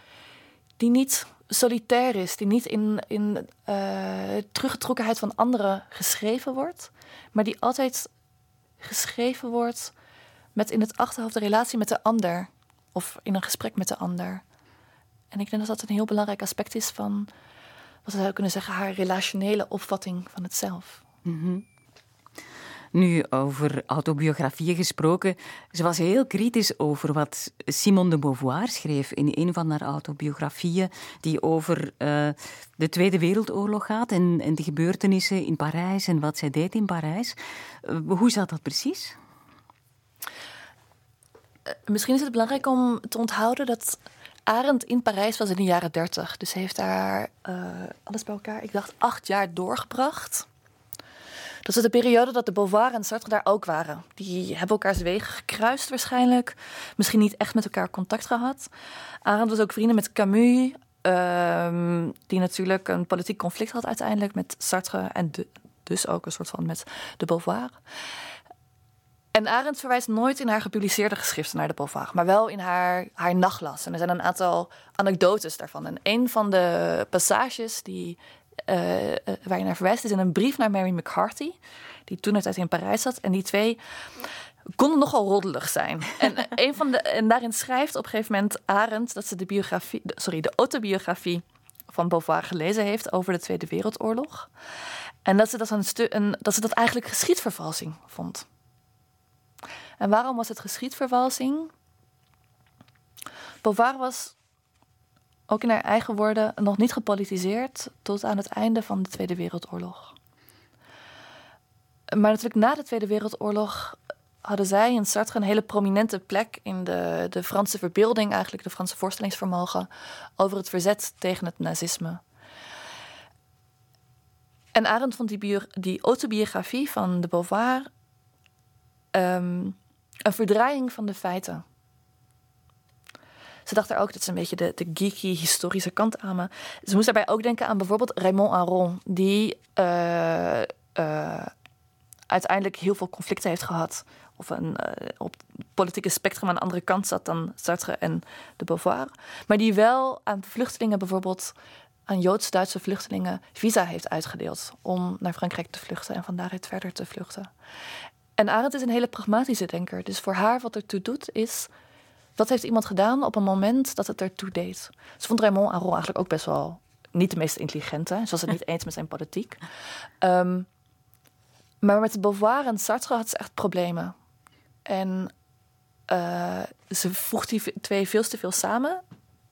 S3: die niet solitair is, die niet in, in uh, teruggetrokkenheid van anderen geschreven wordt, maar die altijd geschreven wordt met in het achterhoofd de relatie met de ander of in een gesprek met de ander. En ik denk dat dat een heel belangrijk aspect is van, wat zou kunnen zeggen, haar relationele opvatting van het zelf. Mhm.
S2: Nu, over autobiografieën gesproken. Ze was heel kritisch over wat Simone de Beauvoir schreef in een van haar autobiografieën, die over uh, de Tweede Wereldoorlog gaat en, en, de gebeurtenissen in Parijs en wat zij deed in Parijs. Uh, hoe zat dat precies?
S3: Eh, misschien is het belangrijk om te onthouden dat Arendt in Parijs was in de jaren dertig. Dus ze heeft daar uh, alles bij elkaar, ik dacht, acht jaar doorgebracht. Dat is de periode dat de Beauvoir en Sartre daar ook waren. Die hebben elkaars wegen gekruist waarschijnlijk. Misschien niet echt met elkaar contact gehad. Arendt was ook vrienden met Camus. Um, die natuurlijk een politiek conflict had uiteindelijk met Sartre. En dus ook een soort van met de Beauvoir. En Arendt verwijst nooit in haar gepubliceerde geschriften naar de Beauvoir, maar wel in haar, haar nachtlas. En er zijn een aantal anekdotes daarvan. En een van de passages die, uh, waar je naar verwijst is in een brief naar Mary McCarthy, die toen uit in Parijs zat. En die twee konden nogal roddelig zijn. en, een van de, en daarin schrijft op een gegeven moment Arendt dat ze de, biografie, sorry, de autobiografie van Beauvoir gelezen heeft over de Tweede Wereldoorlog. En dat ze dat, een een, dat, ze dat eigenlijk geschiedvervalsing vond. En waarom was het geschiedvervalsing? Beauvoir was ook in haar eigen woorden, nog niet gepolitiseerd tot aan het einde van de Tweede Wereldoorlog. Maar natuurlijk na de Tweede Wereldoorlog hadden zij in Sartre een hele prominente plek in de, de Franse verbeelding, eigenlijk de Franse voorstellingsvermogen, over het verzet tegen het nazisme. En Arendt vond die, die autobiografie van de Beauvoir um, een verdraaiing van de feiten. Ze dacht er ook, dat ze een beetje de, de geeky historische kant aan me. Ze moest daarbij ook denken aan bijvoorbeeld Raymond Aron, die uh, uh, uiteindelijk heel veel conflicten heeft gehad. Of een, uh, op het politieke spectrum aan de andere kant zat dan Sartre en de Beauvoir. Maar die wel aan vluchtelingen bijvoorbeeld aan Joods-Duitse vluchtelingen visa heeft uitgedeeld om naar Frankrijk te vluchten en van daaruit verder te vluchten. En Arendt is een hele pragmatische denker. Dus voor haar wat ertoe doet is... wat heeft iemand gedaan op een moment dat het ertoe deed? Ze vond Raymond Aron eigenlijk ook best wel niet de meest intelligente. Ze was het niet eens met zijn politiek. Um, maar met Beauvoir en Sartre had ze echt problemen. En uh, ze voegt die twee veel te veel samen.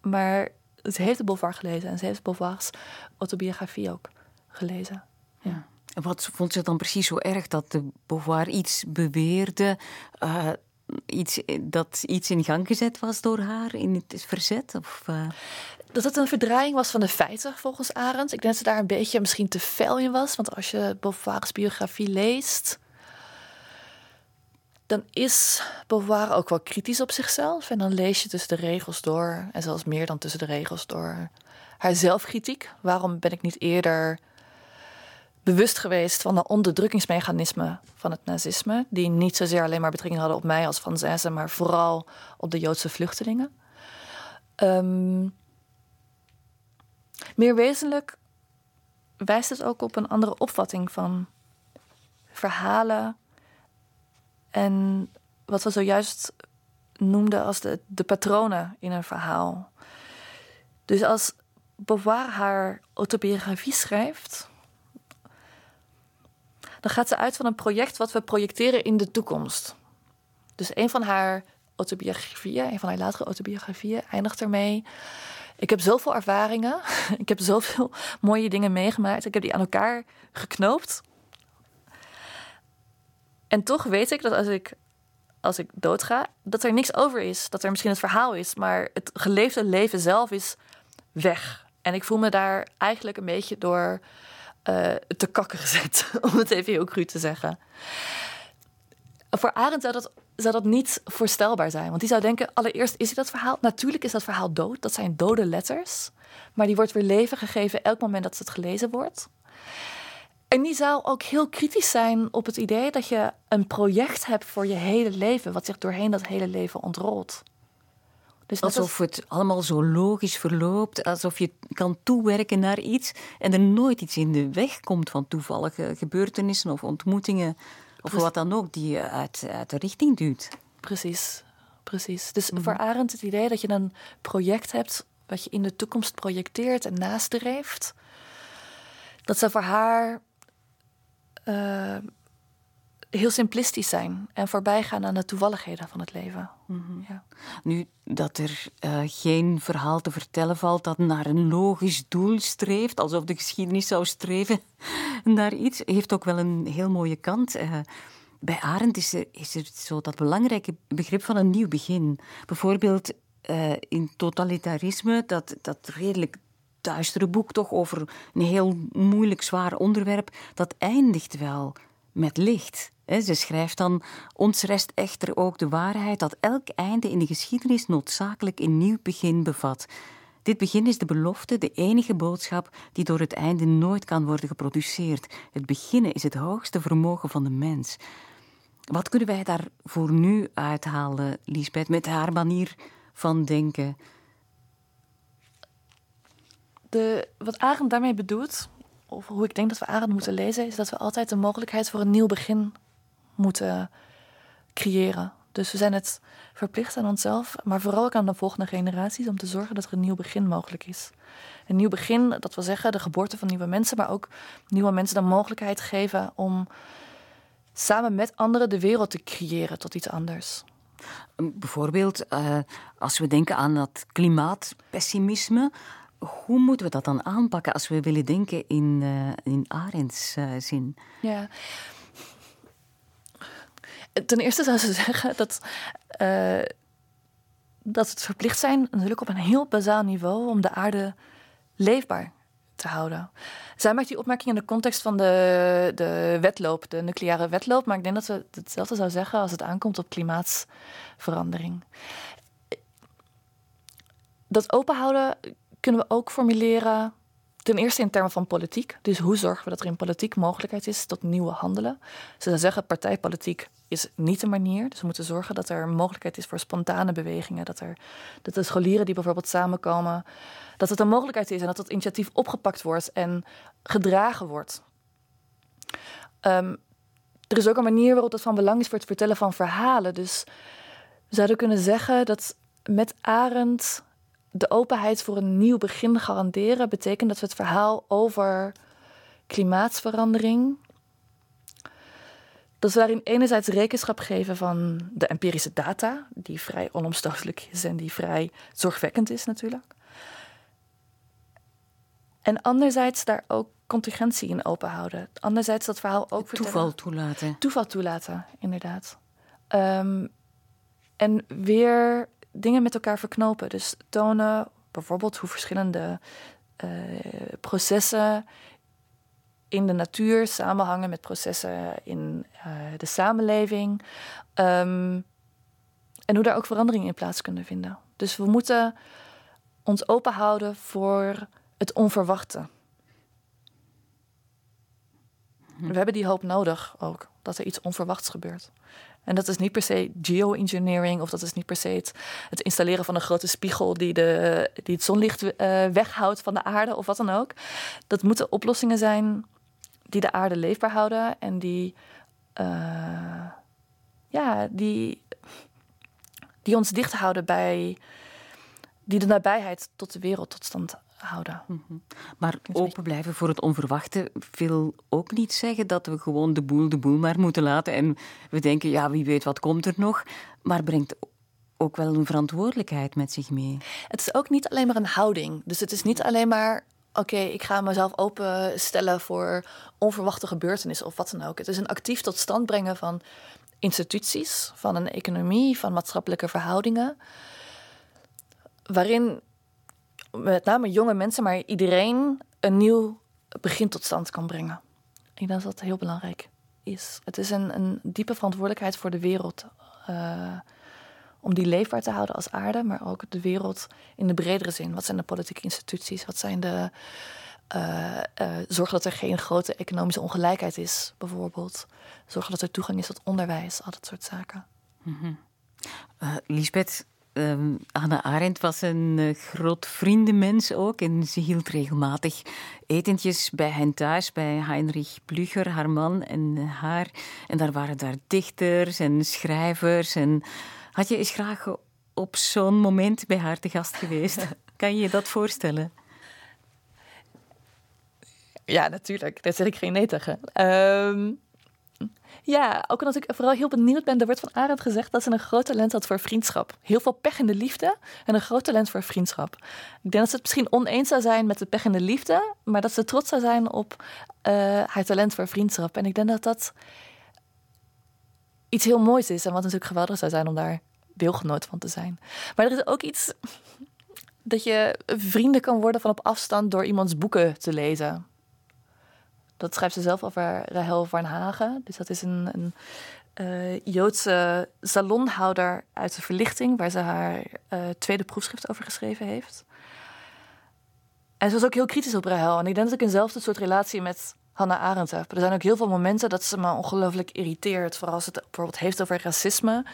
S3: Maar ze heeft de Beauvoir gelezen en ze heeft Beauvoir's autobiografie ook gelezen.
S2: Ja. En wat vond ze dan precies zo erg dat de Beauvoir iets beweerde, uh, iets, dat iets in gang gezet was door haar in het verzet? Of, uh...
S3: Dat het een verdraaiing was van de feiten, volgens Arendt. Ik denk dat ze daar een beetje misschien te fel in was. Want als je Beauvoir's biografie leest, dan is Beauvoir ook wel kritisch op zichzelf. En dan lees je tussen de regels door, en zelfs meer dan tussen de regels door, haar zelfkritiek. Waarom ben ik niet eerder bewust geweest van de onderdrukkingsmechanismen van het nazisme, die niet zozeer alleen maar betrekking hadden op mij als Française, maar vooral op de Joodse vluchtelingen. Um, meer wezenlijk wijst het ook op een andere opvatting van verhalen en wat we zojuist noemden als de, de patronen in een verhaal. Dus als Beauvoir haar autobiografie schrijft, dan gaat ze uit van een project wat we projecteren in de toekomst. Dus een van haar autobiografieën, een van haar latere autobiografieën, eindigt ermee. Ik heb zoveel ervaringen, ik heb zoveel mooie dingen meegemaakt, ik heb die aan elkaar geknoopt. En toch weet ik dat als ik, als ik doodga, dat er niks over is. Dat er misschien het verhaal is, maar het geleefde leven zelf is weg. En ik voel me daar eigenlijk een beetje door uh, te kakken gezet, om het even heel cru te zeggen. Voor Arend zou dat, zou dat niet voorstelbaar zijn. Want die zou denken, allereerst is dat verhaal... Natuurlijk is dat verhaal dood, dat zijn dode letters. Maar die wordt weer leven gegeven elk moment dat het gelezen wordt. En die zou ook heel kritisch zijn op het idee dat je een project hebt voor je hele leven, wat zich doorheen dat hele leven ontrolt.
S2: Dus alsof het allemaal zo logisch verloopt, alsof je kan toewerken naar iets en er nooit iets in de weg komt van toevallige gebeurtenissen of ontmoetingen of wat dan ook die je uit, uit de richting duwt.
S3: Precies, precies. Dus mm voor Arendt het idee dat je een project hebt wat je in de toekomst projecteert en nastreeft, dat zou voor haar uh, heel simplistisch zijn en voorbij gaan aan de toevalligheden van het leven.
S2: Mhm. ja. Nu, dat er uh, geen verhaal te vertellen valt dat naar een logisch doel streeft, alsof de geschiedenis zou streven naar iets, heeft ook wel een heel mooie kant. Uh, bij Arendt is er, is er zo dat belangrijke begrip van een nieuw begin. Bijvoorbeeld uh, in totalitarisme, dat, dat redelijk duistere boek toch over een heel moeilijk, zwaar onderwerp, dat eindigt wel met licht. Ze schrijft dan: Ons rest echter ook de waarheid dat elk einde in de geschiedenis noodzakelijk een nieuw begin bevat. Dit begin is de belofte, de enige boodschap die door het einde nooit kan worden geproduceerd. Het beginnen is het hoogste vermogen van de mens. Wat kunnen wij daar voor nu uithalen, Lisbeth, met haar manier van denken?
S3: De, wat Arend daarmee bedoelt, of hoe ik denk dat we Arend moeten lezen, is dat we altijd de mogelijkheid voor een nieuw begin moeten creëren. Dus we zijn het verplicht aan onszelf, maar vooral ook aan de volgende generaties om te zorgen dat er een nieuw begin mogelijk is. Een nieuw begin, dat wil zeggen de geboorte van nieuwe mensen, maar ook nieuwe mensen de mogelijkheid geven om samen met anderen de wereld te creëren tot iets anders.
S2: Bijvoorbeeld, uh, als we denken aan dat klimaatpessimisme, hoe moeten we dat dan aanpakken als we willen denken in, uh, in Arends uh, zin?
S3: Ja. Ten eerste zou ze zeggen dat, uh, dat het verplicht zijn, natuurlijk op een heel bazaal niveau, om de aarde leefbaar te houden. Zij maakt die opmerking in de context van de, de wedloop, de nucleaire wedloop. Maar ik denk dat ze hetzelfde zou zeggen als het aankomt op klimaatsverandering. Dat openhouden kunnen we ook formuleren. Ten eerste in termen van politiek. Dus hoe zorgen we dat er in politiek mogelijkheid is tot nieuwe handelen? Ze zeggen, partijpolitiek is niet de manier. Dus we moeten zorgen dat er mogelijkheid is voor spontane bewegingen. Dat, er, dat de scholieren die bijvoorbeeld samenkomen, dat het een mogelijkheid is en dat het initiatief opgepakt wordt en gedragen wordt. Um, er is ook een manier waarop dat van belang is voor het vertellen van verhalen. Dus we zouden kunnen zeggen dat met Arend de openheid voor een nieuw begin garanderen, betekent dat we het verhaal over klimaatsverandering dat we daarin enerzijds rekenschap geven van de empirische data, die vrij onomstotelijk is en die vrij zorgwekkend is natuurlijk. En anderzijds daar ook contingentie in openhouden. Anderzijds dat verhaal ook
S2: vertellen. Toeval toelaten.
S3: Toeval toelaten, inderdaad. Um, en weer dingen met elkaar verknopen. Dus tonen bijvoorbeeld hoe verschillende uh, processen in de natuur samenhangen met processen in uh, de samenleving. Um, en hoe daar ook veranderingen in plaats kunnen vinden. Dus we moeten ons open houden voor het onverwachte. We hebben die hoop nodig ook, dat er iets onverwachts gebeurt. En dat is niet per se geoengineering of dat is niet per se het, installeren van een grote spiegel die, de, die het zonlicht uh, weghoudt van de aarde of wat dan ook. Dat moeten oplossingen zijn die de aarde leefbaar houden en die, uh, ja, die, die ons dicht houden bij, die de nabijheid tot de wereld tot stand houden. Mm
S2: -hmm. Maar open blijven voor het onverwachte wil ook niet zeggen dat we gewoon de boel de boel maar moeten laten en we denken, ja, wie weet wat komt er nog, maar brengt ook wel een verantwoordelijkheid met zich mee.
S3: Het is ook niet alleen maar een houding. Dus het is niet alleen maar oké, ik ga mezelf openstellen voor onverwachte gebeurtenissen of wat dan ook. Het is een actief tot stand brengen van instituties, van een economie, van maatschappelijke verhoudingen. Waarin met name jonge mensen, maar iedereen een nieuw begin tot stand kan brengen. Ik denk dat dat heel belangrijk is. Het is een, een diepe verantwoordelijkheid voor de wereld. Uh, om die leefbaar te houden als aarde, maar ook de wereld in de bredere zin. Wat zijn de politieke instituties? Wat zijn de. Uh, uh, zorgen dat er geen grote economische ongelijkheid is, bijvoorbeeld. Zorgen dat er toegang is tot onderwijs, al dat soort zaken.
S2: Mm Lisbeth, um, Anna Arendt was een groot vriendenmens ook. En ze hield regelmatig etentjes bij hen thuis, bij Heinrich Blücher, haar man en haar. En daar waren daar dichters en schrijvers en had je eens graag op zo'n moment bij haar te gast geweest? kan je je dat voorstellen?
S3: Ja, natuurlijk. Daar zeg ik geen nee tegen. Ehm, ja, ook omdat ik vooral heel benieuwd ben. Er wordt van Arend gezegd dat ze een groot talent had voor vriendschap. Heel veel pech in de liefde en een groot talent voor vriendschap. Ik denk dat ze het misschien oneens zou zijn met de pech in de liefde, maar dat ze trots zou zijn op uh, haar talent voor vriendschap. En ik denk dat dat iets heel moois is. En wat natuurlijk geweldig zou zijn om daar deelgenoot van te zijn. Maar er is ook iets dat je vrienden kan worden van op afstand door iemands boeken te lezen. Dat schrijft ze zelf over Rahel van Hagen. Dus dat is een, een uh, Joodse salonhouder uit de verlichting, waar ze haar uh, tweede proefschrift over geschreven heeft. En ze was ook heel kritisch op Rahel. En ik denk dat ik eenzelfde soort relatie met Hannah Arendt heb. Er zijn ook heel veel momenten dat ze me ongelooflijk irriteert. Vooral als het bijvoorbeeld heeft over racisme.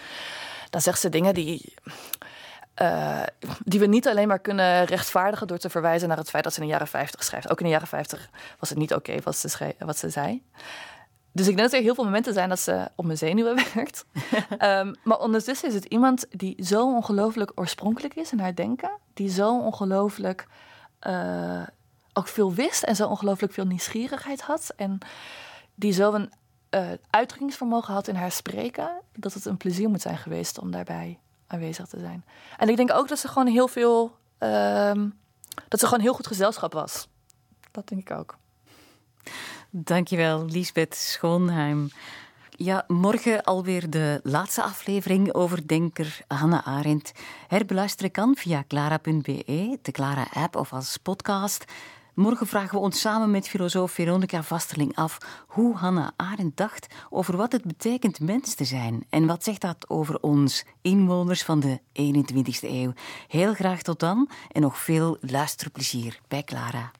S3: Dan zegt ze dingen die. Uh, die we niet alleen maar kunnen rechtvaardigen door te verwijzen naar het feit dat ze in de jaren 50 schrijft. Ook in de jaren 50 was het niet oké wat, ze wat ze zei. Dus ik denk dat er heel veel momenten zijn dat ze op mijn zenuwen werkt. um, maar ondertussen is het iemand die zo ongelooflijk oorspronkelijk is in haar denken. Die zo ongelooflijk uh, ook veel wist en zo ongelooflijk veel nieuwsgierigheid had. En die zo een uh, uitdrukkingsvermogen had in haar spreken, dat het een plezier moet zijn geweest om daarbij aanwezig te zijn. En ik denk ook dat ze gewoon heel veel, ehm, dat ze gewoon heel goed gezelschap was. Dat denk ik ook.
S2: Dankjewel, Lisbeth Schoonheim. Ja, morgen alweer de laatste aflevering over denker Hannah Arendt. Herbeluisteren kan via clara.be, de Clara-app of als podcast. Morgen vragen we ons samen met filosoof Veronica Vasterling af hoe Hannah Arendt dacht over wat het betekent mens te zijn. En wat zegt dat over ons, inwoners van de 21ste eeuw. Heel graag tot dan en nog veel luisterplezier bij Clara.